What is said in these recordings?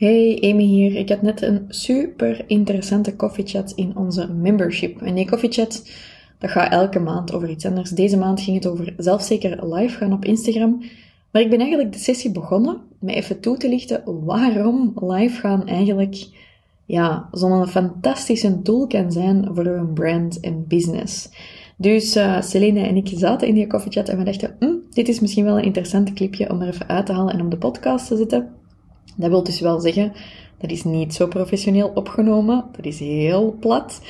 Hey, Amy hier. Ik had net een super interessante chat in onze membership. En die chat, dat gaat elke maand over iets anders. Deze maand ging het over zelfzeker live gaan op Instagram. Maar ik ben eigenlijk de sessie begonnen met even toe te lichten waarom live gaan eigenlijk ja, zo'n fantastische tool kan zijn voor uw brand en business. Dus uh, Selene en ik zaten in die chat en we dachten, hm, dit is misschien wel een interessant clipje om er even uit te halen en op de podcast te zetten. Dat wil dus wel zeggen, dat is niet zo professioneel opgenomen. Dat is heel plat.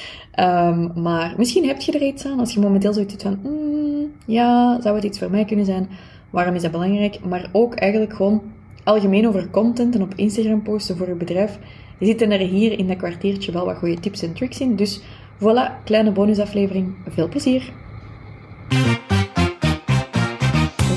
Um, maar misschien heb je er iets aan als je momenteel zoiets van, mm, ja, zou het iets voor mij kunnen zijn? Waarom is dat belangrijk? Maar ook eigenlijk gewoon algemeen over content en op Instagram posten voor je bedrijf. Je zitten er hier in dat kwartiertje wel wat goede tips en tricks in. Dus voilà, kleine bonusaflevering. Veel plezier!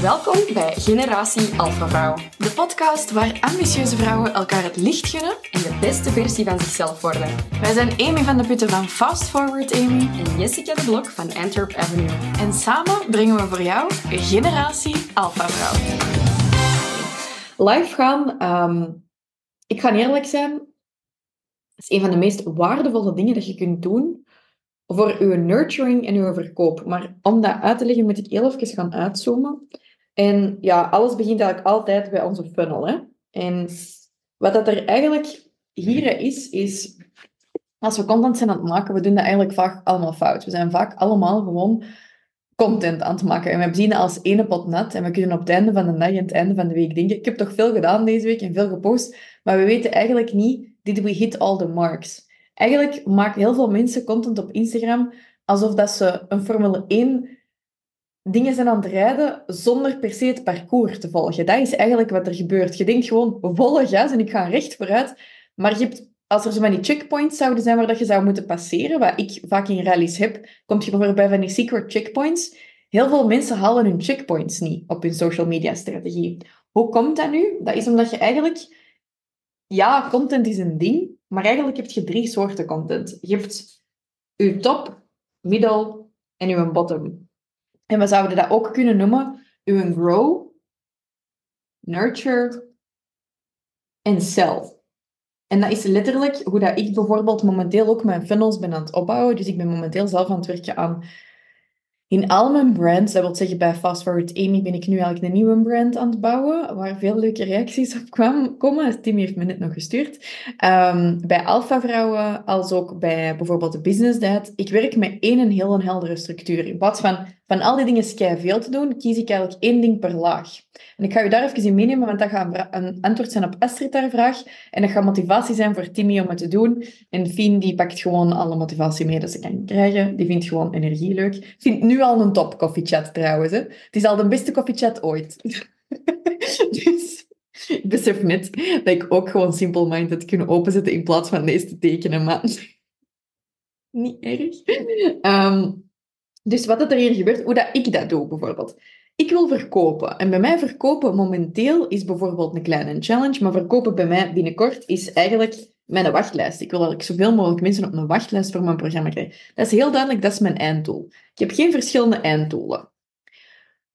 Welkom bij Generatie Alpha Vrouw. De podcast waar ambitieuze vrouwen elkaar het licht gunnen en de beste versie van zichzelf worden. Wij zijn Amy van de Putten van Fast Forward Amy en Jessica de Blok van Antwerp Avenue. En samen brengen we voor jou Generatie Alpha Vrouw. Live gaan, ehm, ik ga eerlijk zijn, is een van de meest waardevolle dingen dat je kunt doen voor uw nurturing en uw verkoop. Maar om dat uit te leggen, moet ik heel even gaan uitzoomen. En ja, alles begint eigenlijk altijd bij onze funnel. Hè? En wat dat er eigenlijk hier is, is als we content zijn aan het maken, we doen dat eigenlijk vaak allemaal fout. We zijn vaak allemaal gewoon content aan het maken. En we zien dat als ene pot nat. En we kunnen op het einde van de dag en het einde van de week denken, ik heb toch veel gedaan deze week en veel gepost, maar we weten eigenlijk niet, did we hit all the marks? Eigenlijk maken heel veel mensen content op Instagram alsof dat ze een Formule 1 dingen zijn aan het rijden zonder per se het parcours te volgen. Dat is eigenlijk wat er gebeurt. Je denkt gewoon volle gas en ik ga recht vooruit. Maar hebt, als er zo van die checkpoints zouden zijn waar dat je zou moeten passeren, wat ik vaak in rallies heb, komt je bijvoorbeeld bij van die secret checkpoints. Heel veel mensen halen hun checkpoints niet op hun social media strategie. Hoe komt dat nu? Dat is omdat je eigenlijk... Ja, content is een ding, maar eigenlijk heb je drie soorten content. Je hebt je top, middle en je bottom. En we zouden dat ook kunnen noemen uw grow, nurture en sell. En dat is letterlijk hoe dat ik bijvoorbeeld momenteel ook mijn funnels ben aan het opbouwen. Dus ik ben momenteel zelf aan het werken aan in al mijn brands, dat wil zeggen bij Fast Forward Amy ben ik nu eigenlijk een nieuwe brand aan het bouwen, waar veel leuke reacties op kwamen, komen. Tim heeft me net nog gestuurd. Um, bij Alpha Vrouwen, als ook bij bijvoorbeeld de Business Dad. Ik werk met één en heel een heldere structuur. In plaats van van al die dingen skei veel te doen, kies ik eigenlijk één ding per laag. En ik ga je daar even in meenemen, want dat gaat een antwoord zijn op Astrid haar vraag. En dat gaat motivatie zijn voor Timmy om het te doen. En Fien, die pakt gewoon alle motivatie mee dat ze kan krijgen. Die vindt gewoon energie leuk. Vindt nu al een top chat trouwens. Hè. Het is al de beste chat ooit. dus ik besef net dat ik ook gewoon Simple Mind had kunnen openzetten in plaats van deze te tekenen, maar niet erg. Um, dus wat er hier gebeurt, hoe dat ik dat doe bijvoorbeeld. Ik wil verkopen. En bij mij verkopen momenteel is bijvoorbeeld een kleine challenge, maar verkopen bij mij binnenkort is eigenlijk mijn wachtlijst. Ik wil dat ik zoveel mogelijk mensen op een wachtlijst voor mijn programma krijg. Dat is heel duidelijk, dat is mijn einddoel. Ik heb geen verschillende einddoelen.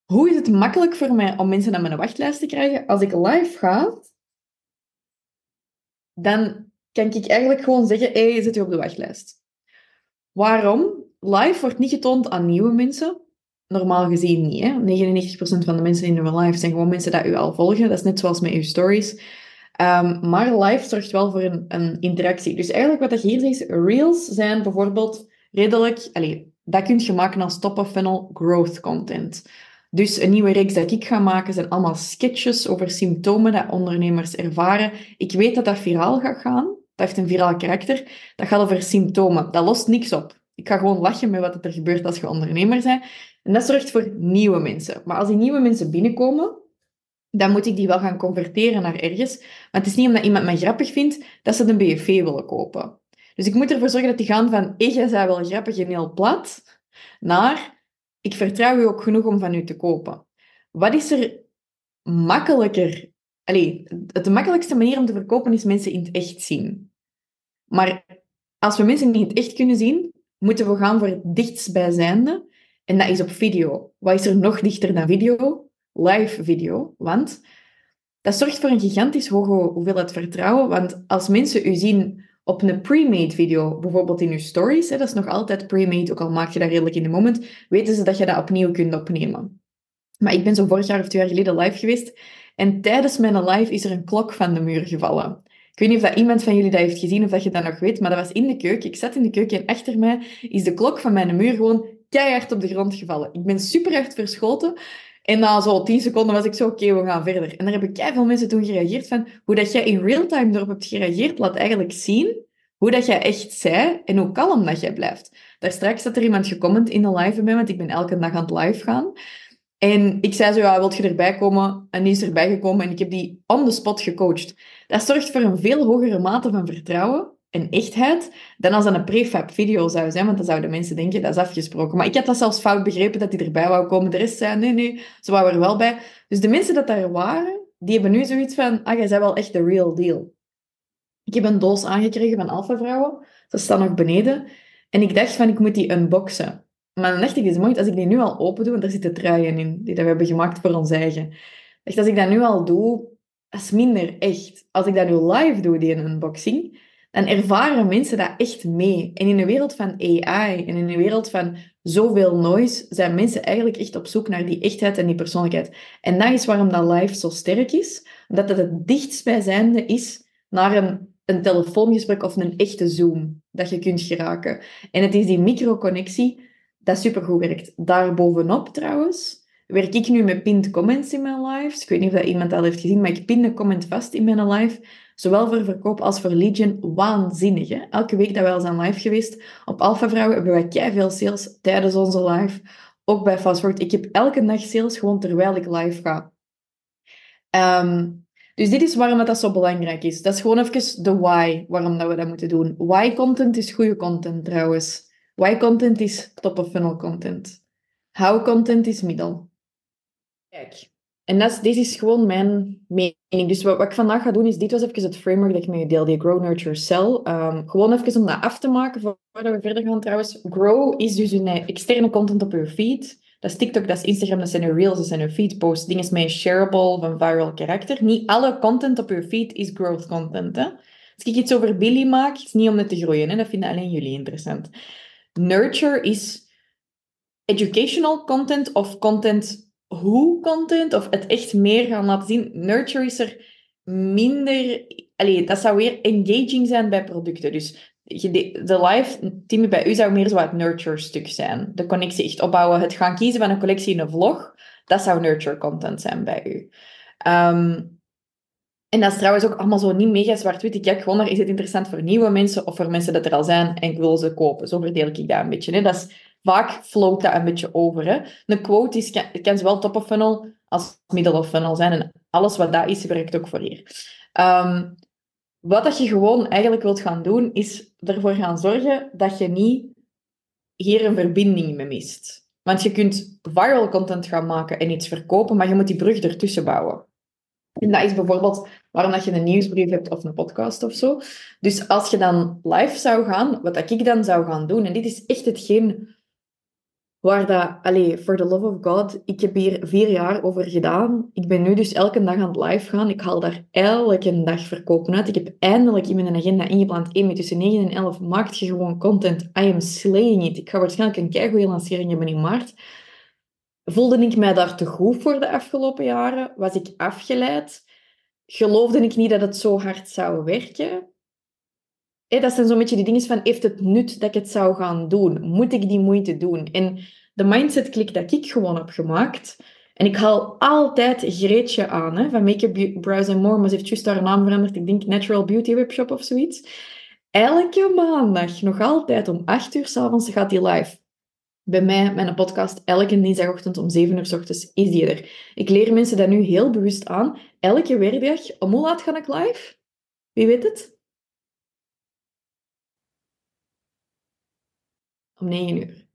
Hoe is het makkelijk voor mij om mensen naar mijn wachtlijst te krijgen? Als ik live ga, dan kan ik eigenlijk gewoon zeggen, hé, hey, zit je op de wachtlijst. Waarom? Live wordt niet getoond aan nieuwe mensen. Normaal gezien niet. Hè? 99% van de mensen in uw live zijn gewoon mensen die u al volgen. Dat is net zoals met uw stories. Um, maar live zorgt wel voor een, een, interactie. Dus eigenlijk wat je hier ziet, reels zijn bijvoorbeeld redelijk... Allez, dat kun je maken als top-of-funnel growth content. Dus een nieuwe reeks dat ik ga maken zijn allemaal sketches over symptomen dat ondernemers ervaren. Ik weet dat dat viraal gaat gaan. Dat heeft een viraal karakter. Dat gaat over symptomen. Dat lost niks op. Ik ga gewoon lachen met wat er gebeurt als je ondernemer bent. En dat zorgt voor nieuwe mensen. Maar als die nieuwe mensen binnenkomen, dan moet ik die wel gaan converteren naar ergens. Maar het is niet omdat iemand mij grappig vindt, dat ze een BFV willen kopen. Dus ik moet ervoor zorgen dat die gaan van, hey, jij bent wel grappig en heel plat, naar, ik vertrouw u ook genoeg om van u te kopen. Wat is er makkelijker? Allee, de makkelijkste manier om te verkopen is mensen in het echt zien. Maar als we mensen niet in het echt kunnen zien, moeten we gaan voor het dichtstbijzijnde. En dat is op video. Wat is er nog dichter dan video? Live video. Want dat zorgt voor een gigantisch hoge hoeveelheid vertrouwen. Want als mensen u zien op een pre-made video, bijvoorbeeld in uw stories, dat is nog altijd pre-made, ook al maak je dat redelijk in de moment, weten ze dat je dat opnieuw kunt opnemen. Maar ik ben zo vorig jaar of twee jaar geleden live geweest en tijdens mijn live is er een klok van de muur gevallen. Ik weet niet of dat iemand van jullie dat heeft gezien of dat je dat nog weet, maar dat was in de keuken. Ik zat in de keuken en achter mij is de klok van mijn muur gewoon keihard op de grond gevallen. Ik ben super hard verschoten. En na zo tien seconden was ik zo, oké, we gaan verder. En daar hebben veel mensen toen gereageerd van, hoe dat jij in real time erop hebt gereageerd, laat eigenlijk zien hoe dat jij echt zei en hoe kalm dat jij blijft. Daar straks had er iemand gecomment in de live bij want ik ben elke dag aan het live gaan. En ik zei zo, ja, wilt je erbij komen? En die is erbij gekomen en ik heb die on the spot gecoacht. Dat zorgt voor een veel hogere mate van vertrouwen en echtheid dan als dat een prefab video zou zijn, want dan zouden mensen denken, dat is afgesproken. Maar ik had dat zelfs fout begrepen, dat die erbij wou komen. De rest zei, nee, nee, ze wou er wel bij. Dus de mensen dat daar waren, die hebben nu zoiets van, ah, jij bent wel echt de real deal. Ik heb een doos aangekregen van Alpha Vrouwen. Ze staan nog beneden. En ik dacht van, ik moet die unboxen. Maar dan dacht ik, is mooi, als ik die nu al open doe, want daar zitten truien in, die dat we hebben gemaakt voor ons eigen. Als ik dat nu al doe, dat is minder echt. Als ik dat nu live doe, die unboxing, dan ervaren mensen dat echt mee. En in een wereld van AI en in een wereld van zoveel noise, zijn mensen eigenlijk echt op zoek naar die echtheid en die persoonlijkheid. En dat is waarom dat live zo sterk is, omdat het het dichtstbijzijnde is naar een, een telefoongesprek of een echte Zoom dat je kunt geraken. En het is die microconnectie dat supergoed werkt. Daarbovenop trouwens werk ik nu met pinned comments in mijn lives. Ik weet niet of dat iemand dat heeft gezien, maar ik pin de comment vast in mijn live. Zowel voor verkoop als voor Legion. Waanzinnig, hè? Elke week dat wij al zijn live geweest op Alpha Vrouwen hebben wij kei veel sales tijdens onze live. Ook bij Fastforward. Ik heb elke dag sales gewoon terwijl ik live ga. Ehm, dus dit is waarom dat zo belangrijk is. Dat is gewoon even de why, waarom dat we dat moeten doen. Why content is goede content trouwens. Why content is top of funnel content. How content is middel. Kijk, en dat is, dit is gewoon mijn mening. Dus wat, wat, ik vandaag ga doen, is dit was even het framework dat ik met je deel, die Grow, Nurture, Sell. Um, gewoon even om dat af te maken, voordat we verder gaan trouwens. Grow is dus een externe content op je feed. Dat is TikTok, dat is Instagram, dat zijn je reels, dat zijn je feed posts. Dingen met een shareable van viral karakter. Niet alle content op je feed is growth content. Hè? Als ik iets over Billy maak, is niet om het te groeien. Hè? Dat vinden alleen jullie interessant. Nurture is educational content of content hoe content of het echt meer gaan laten zien. Nurture is er minder... Allee, dat zou weer engaging zijn bij producten. Dus de live team bij u zou meer zo het nurture stuk zijn. De connectie echt opbouwen. Het gaan kiezen van een collectie in een vlog. Dat zou nurture content zijn bij u. Ehm, en dat is trouwens ook allemaal zo niet mega zwart-wit. Ik kijk gewoon naar, is het interessant voor nieuwe mensen of voor mensen dat er al zijn en ik wil ze kopen. Zo verdeel ik dat een beetje. Hè. Dat is vaak float dat een beetje over. Hè. Een quote is, kan, kan zowel top of funnel als middle of funnel zijn. En alles wat dat is, werkt ook voor hier. Um, wat dat je gewoon eigenlijk wilt gaan doen, is ervoor gaan zorgen dat je niet hier een verbinding mee mist. Want je kunt viral content gaan maken en iets verkopen, maar je moet die brug ertussen bouwen. En dat is bijvoorbeeld waarom dat je een nieuwsbrief hebt of een podcast of zo. Dus als je dan live zou gaan, wat ik dan zou gaan doen, en dit is echt hetgeen Waar dat, allee, for the love of God, ik heb hier vier jaar over gedaan. Ik ben nu dus elke dag aan het live gaan. Ik haal daar elke dag verkopen uit. Ik heb eindelijk in mijn agenda ingepland, 1 tussen 9 en 11 maakt je gewoon content. I am slaying it. Ik ga waarschijnlijk een keigoede lancering hebben in maart. Voelde ik mij daar te goed voor de afgelopen jaren? Was ik afgeleid? Geloofde ik niet dat het zo hard zou werken? dat zijn zo'n beetje die dingen van, heeft het nut dat ik het zou gaan doen? Moet ik die moeite doen? En de mindset klik dat ik gewoon heb gemaakt, en ik haal altijd Greetje aan, hè, van Make-up Brows and More, maar ze heeft juist haar naam veranderd, ik denk Natural Beauty Webshop of zoiets. Elke maandag, nog altijd om 8 uur s'avonds, gaat die live. Bij mij, mijn podcast, elke dinsdagochtend om 7 uur s ochtends is die er. Ik leer mensen dat nu heel bewust aan. Elke werkdag, om hoe laat ga ik live? Wie weet het? om 9 uur.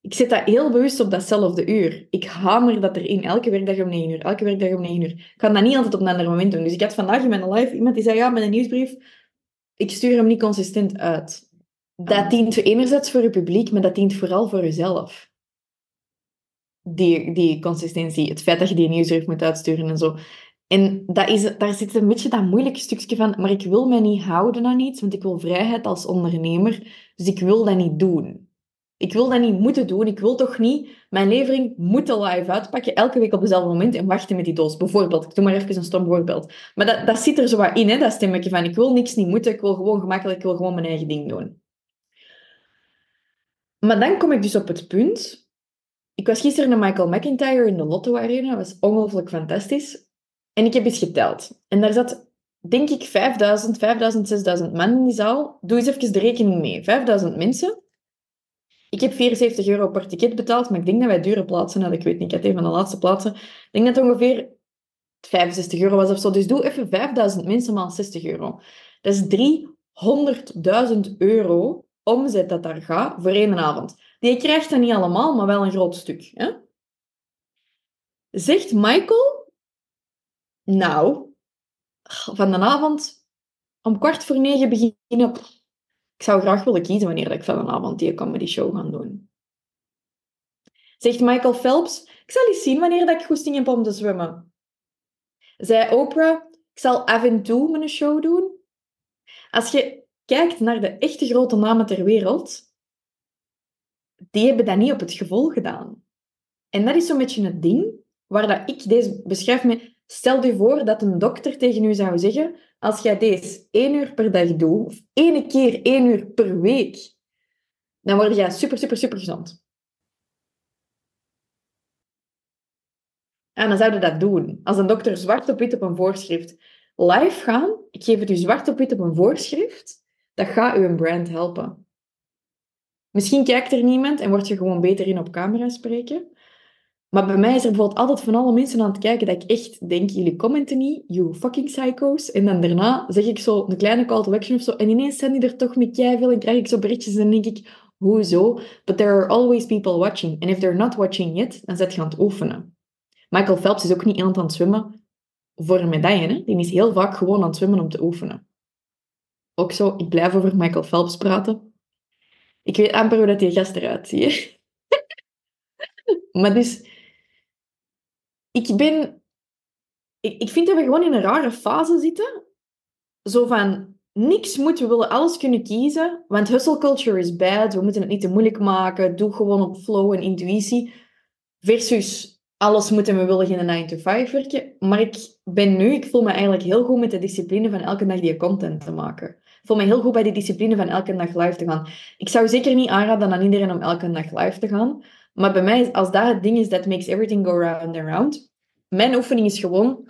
Ik zet dat heel bewust op datzelfde uur. Ik hamer dat erin, elke werkdag om 9 uur, elke werkdag om 9 uur. Ik kan dat niet altijd op een ander moment doen. Dus ik had vandaag in mijn live iemand die zei, ja, met een nieuwsbrief, ik stuur hem niet consistent uit. Dat dient enerzijds voor je publiek, maar dat dient vooral voor jezelf. Die, die consistentie, het feit dat je die nieuwsbrief moet uitsturen en zo. En dat is, daar zit een beetje dat moeilijke stukje van, maar ik wil mij niet houden aan iets, want ik wil vrijheid als ondernemer, dus ik wil dat niet doen. Ik wil dat niet moeten doen. Ik wil toch niet mijn levering moeten live uitpakken, elke week op dezelfde moment en wachten met die doos. Bijvoorbeeld, ik doe maar even een stom voorbeeld. Maar dat, dat zit er zo wat in, hè, dat stemmetje van ik wil niks niet moeten, ik wil gewoon gemakkelijk, ik wil gewoon mijn eigen ding doen. Maar dan kom ik dus op het punt. Ik was gisteren naar Michael McIntyre in de Lotto Arena. Dat was ongelooflijk fantastisch. En ik heb eens geteld. En daar zat, denk ik, 5000, 5000, 6000 man in die zaal. Doe eens even de rekening mee. 5000 mensen. Ik heb 74 euro per ticket betaald, maar ik denk dat wij dure plaatsen hadden. Ik weet niet, ik had een van de laatste plaatsen. Ik denk dat het ongeveer 65 euro was of zo. Dus doe even 5000 mensen maal 60 euro. Dat is 300.000 euro omzet dat daar gaat voor één avond. Die krijgt dat niet allemaal, maar wel een groot stuk. Hè? Zegt Michael, nou, van de avond om kwart voor negen beginnen. Ik zou graag willen kiezen wanneer ik van de avond die comedy show ga doen. Zegt Michael Phelps, ik zal eens zien wanneer dat ik goesting heb om te zwemmen. Zei Oprah, ik zal af en toe mijn show doen. Als je kijkt naar de echte grote namen ter wereld, die hebben dat niet op het gevoel gedaan. En dat is zo'n beetje het ding waar dat ik deze beschrijf met... Stel je voor dat een dokter tegen u zou zeggen, als jij deze één uur per dag doet, of één keer één uur per week, dan word je super, super, super gezond. En dan zouden dat doen. Als een dokter zwart op wit op een voorschrift live gaan, ik geef het u zwart op wit op een voorschrift, dat gaat uw brand helpen. Misschien kijkt er niemand en word je gewoon beter in op camera spreken. Maar bij mij is er bijvoorbeeld altijd van alle mensen aan het kijken dat ik echt denk, jullie commenten niet, you fucking psychos. En dan daarna zeg ik zo een kleine call to action of zo. En ineens zijn die er toch met veel en krijg ik zo berichtjes en denk ik, hoezo? But there are always people watching. And if they're not watching yet, dan zet je aan het oefenen. Michael Phelps is ook niet iemand aan het zwemmen voor een medaille. Hè? Die is heel vaak gewoon aan het zwemmen om te oefenen. Ook zo, ik blijf over Michael Phelps praten. Ik weet amper hoe dat die gast eruit ziet. maar dus, ik ben... Ik, ik vind dat we gewoon in een rare fase zitten. Zo van, niks moeten, we willen alles kunnen kiezen. Want hustle culture is bad, we moeten het niet te moeilijk maken. Doe gewoon op flow en intuïtie. Versus, alles moeten we willen geen 9 to 5 werken. Maar ik ben nu, ik voel me eigenlijk heel goed met de discipline van elke dag die content te maken. Voel me heel goed bij die discipline van elke dag live te gaan. Ik zou zeker niet aanraden aan iedereen om elke dag live te gaan. Maar bij mij, als dat het ding is that makes everything go round and round. Mijn oefening is gewoon,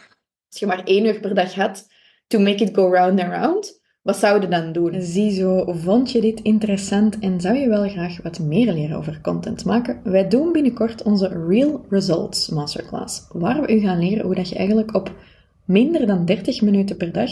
als je maar één uur per dag had, to make it go round and round. Wat zou je dan doen? Ziezo, vond je dit interessant en zou je wel graag wat meer leren over content maken? Wij doen binnenkort onze Real Results Masterclass, waar we u gaan leren hoe dat je eigenlijk op minder dan 30 minuten per dag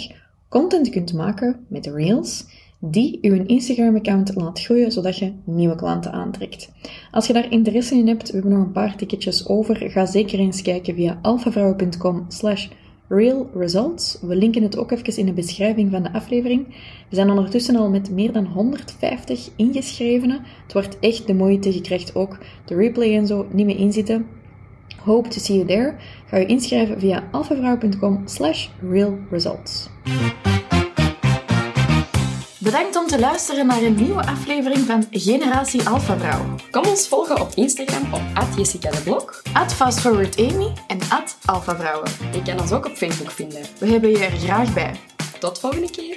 content kunt maken met Reels die uw Instagram-account laat groeien, zodat je nieuwe klanten aantrekt. Als je daar interesse in hebt, we hebben nog een paar ticketjes over, ga zeker eens kijken via alfavrouwen.com slash. We linken het ook even in de beschrijving van de aflevering. We zijn ondertussen al met meer dan 150 ingeschrevenen. Het wordt echt de moeite. Je krijgt ook de replay en zo niet meer inzitten. Hope to see you there. Ga je inschrijven via alfavrouw.com slash real results. Bedankt om te luisteren naar een nieuwe aflevering van Generatie Alpha Vrouw. Kom ons volgen op Instagram op Jessica de Blok, FastForwardAmy en Alpha Vrouwen. Je kan ons ook op Facebook vinden. We hebben je er graag bij. Tot volgende keer.